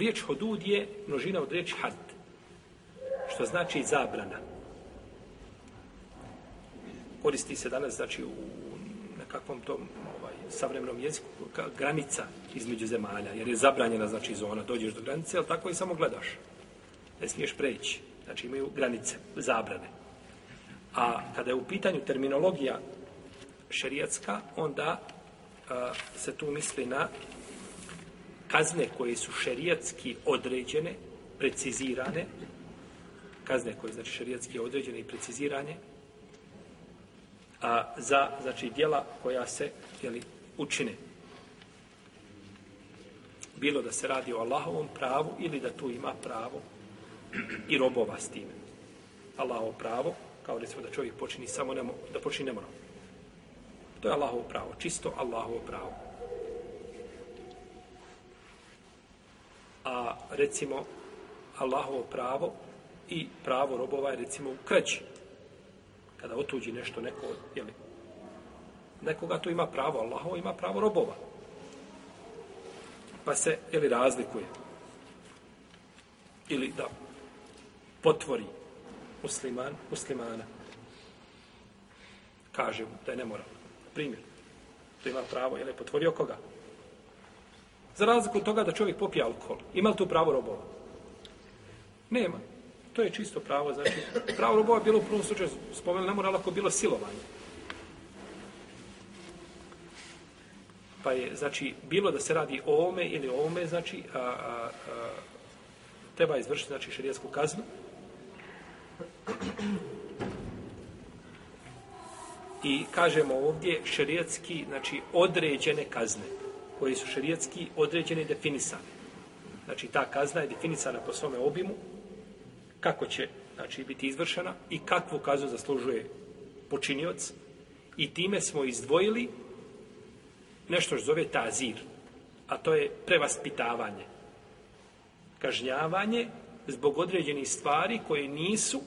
riječ hudud je množina od riječi had, što znači zabrana. Koristi se danas, znači, u nekakvom tom ovaj, savremenom jeziku, granica između zemalja, jer je zabranjena, znači, zona, dođeš do granice, ali tako i samo gledaš. Ne smiješ preći. Znači, imaju granice, zabrane. A kada je u pitanju terminologija šerijatska, onda a, se tu misli na kazne koje su šerijatski određene, precizirane, kazne koje znači šerijatski određene i precizirane, a za znači djela koja se jeli, učine. Bilo da se radi o Allahovom pravu ili da tu ima pravo i robova s time. Allahovo pravo, kao recimo da čovjek počini samo nemo, da počini nemoral. To je Allahovo pravo, čisto Allahovo pravo. A recimo Allahovo pravo i pravo robova je recimo u kraći. Kada otuđi nešto neko, jeli, nekoga to ima pravo, Allahovo ima pravo robova. Pa se, jeli, razlikuje. Ili da potvori musliman, muslimana. Kaže mu da je nemoral. Primjer. To ima pravo, jel je potvorio koga? Za razliku od toga da čovjek popije alkohol. Ima li tu pravo robova? Nema. To je čisto pravo. Znači, pravo robova je bilo u prvom slučaju spomenuli, ne mora ako bilo silovanje. Pa je, znači, bilo da se radi o ome ili o ome, znači, a, a, a, treba izvršiti, znači, šerijetsku kaznu. I kažemo ovdje šerijetski, znači određene kazne, koji su šerijetski određene i definisane. Znači ta kazna je definisana po svome obimu, kako će znači, biti izvršena i kakvu kaznu zaslužuje počinioc. I time smo izdvojili nešto što zove tazir, a to je prevaspitavanje. Kažnjavanje zbog određenih stvari koje nisu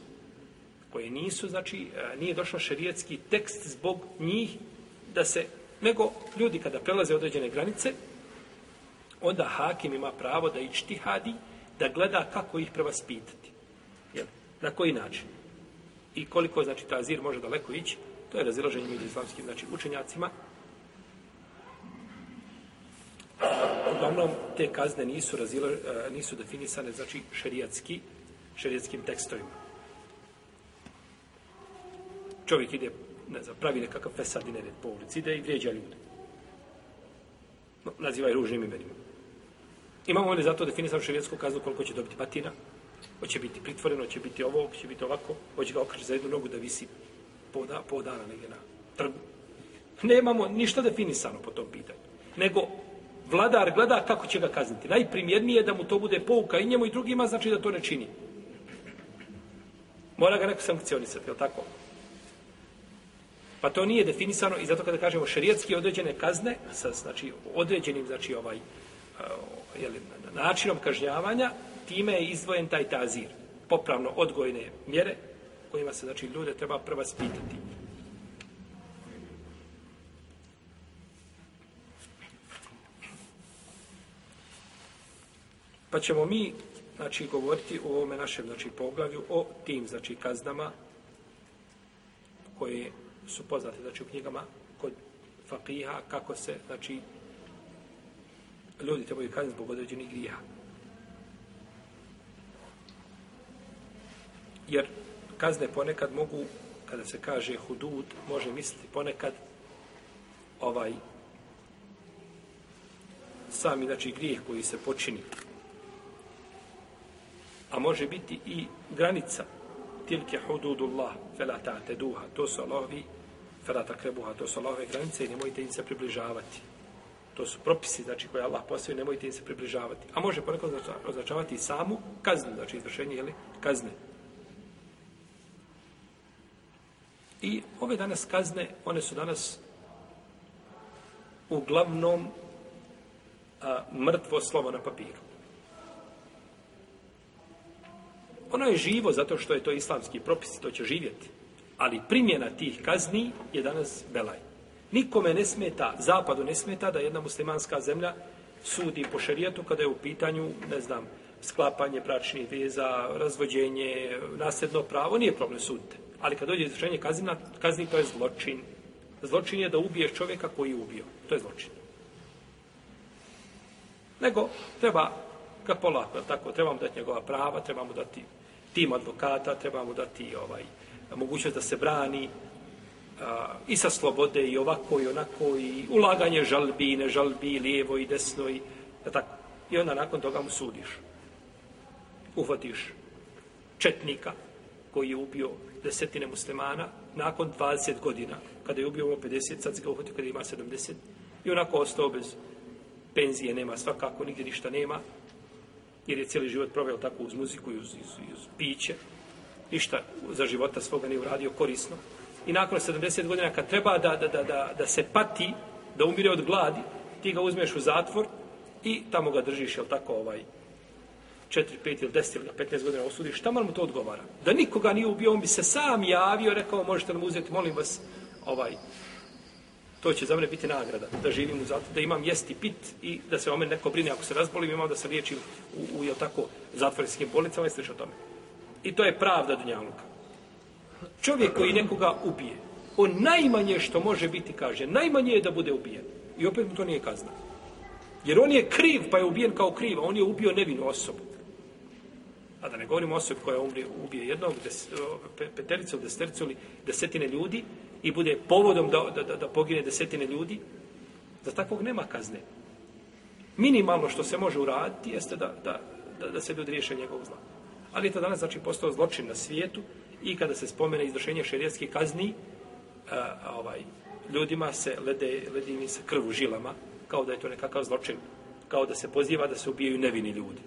koje nisu, znači, nije došao šerijetski tekst zbog njih da se, nego ljudi kada prelaze određene granice, onda hakim ima pravo da ići hadi, da gleda kako ih prevaspitati. Jel? Na koji način? I koliko, znači, ta azir može daleko ići, to je razilaženje među islamskim, znači, učenjacima. Uglavnom, te kazne nisu, razila, eh, nisu definisane, znači, šerijatski, šerijatskim tekstovima čovjek ide, ne znam, pravi nekakav fesad i nered po ulici, ide i vrijeđa ljude. No, naziva je ružnim imenima. Imamo li zato definisanu šarijetsku kaznu koliko će dobiti patina? Hoće biti pritvoreno, hoće biti ovo, hoće biti ovako, hoće ga okreći za jednu nogu da visi po, da, po dana negdje na trgu. Nemamo ništa definisano po tom pitanju. Nego vladar gleda kako će ga kazniti. Najprimjernije je da mu to bude pouka i njemu i drugima, znači da to ne čini. Mora ga neko sankcionisati, je li tako? Pa to nije definisano i zato kada kažemo šerijetski određene kazne sa znači određenim znači ovaj eh, je li, načinom kažnjavanja, time je izdvojen taj tazir. Popravno odgojne mjere kojima se znači ljude treba prva spitati. Pa ćemo mi znači govoriti o ovome našem znači poglavlju o tim znači kaznama koje su poznate, znači u knjigama kod fakiha, kako se, znači, ljudi trebaju kazniti zbog određenih grija. Jer kazne ponekad mogu, kada se kaže hudud, može misliti ponekad ovaj sami, znači, grijeh koji se počini. A može biti i granica tilke hududullah fela ta'te duha to su Allahovi fela krebuha, to su Allahove granice i nemojte im se približavati. To su propisi znači koje Allah postavio nemojte im se približavati. A može ponekad označavati samu kaznu znači izvršenje jeli, kazne. I ove danas kazne one su danas uglavnom a, mrtvo slovo na papiru. Ono je živo zato što je to islamski propis, to će živjeti. Ali primjena tih kazni je danas belaj. Nikome ne smeta, zapadu ne smeta da jedna muslimanska zemlja sudi po šarijetu kada je u pitanju, ne znam, sklapanje bračnih veza, razvođenje, nasljedno pravo, nije problem sudite. Ali kad dođe izvršenje kazna, kazni to je zločin. Zločin je da ubiješ čovjeka koji je ubio. To je zločin. Nego treba ga polako, tako, trebamo dati njegova prava, trebamo dati tim advokata, trebamo dati ovaj, mogućnost da se brani a, i sa slobode i ovako i onako i ulaganje žalbi i ne žalbi, lijevo i desno i da tako. I onda nakon toga mu sudiš. Uhvatiš četnika koji je ubio desetine muslimana nakon 20 godina, kada je ubio ovo 50, sad se ga uhvatio kada ima 70, i onako ostao bez penzije, nema svakako, nigdje ništa nema, jer je cijeli život proveo tako uz muziku i uz, uz, uz piće, ništa za života svoga nije uradio korisno. I nakon 70 godina, kad treba da, da, da, da, da se pati, da umire od gladi, ti ga uzmeš u zatvor i tamo ga držiš, jel tako, ovaj, 4, 5 ili 10 ili 15 godina osudiš, šta mu to odgovara? Da nikoga nije ubio, on bi se sam javio, rekao, možete nam uzeti, molim vas, ovaj, to će za mene biti nagrada, da živim u zatvoru, da imam jesti pit i da se o mene neko brine ako se razbolim, imam da se liječim u, u jel tako, zatvorskim bolnicama i sl. tome. I to je pravda Dunjaluka. Čovjek koji nekoga ubije, on najmanje što može biti, kaže, najmanje je da bude ubijen. I opet mu to nije kazna. Jer on je kriv, pa je ubijen kao kriv, on je ubio nevinu osobu. A da ne govorimo osobi koja umri, ubije jednog, des, petericu, destercu ili desetine ljudi i bude povodom da, da, da, da pogine desetine ljudi, za takvog nema kazne. Minimalno što se može uraditi jeste da, da, da, da se ljudi riješe njegovog zla. Ali to danas znači postao zločin na svijetu i kada se spomene izvršenje šerijetskih kazni, a, a, ovaj, ljudima se lede, ledi mi se krvu žilama, kao da je to nekakav zločin, kao da se poziva da se ubijaju nevini ljudi.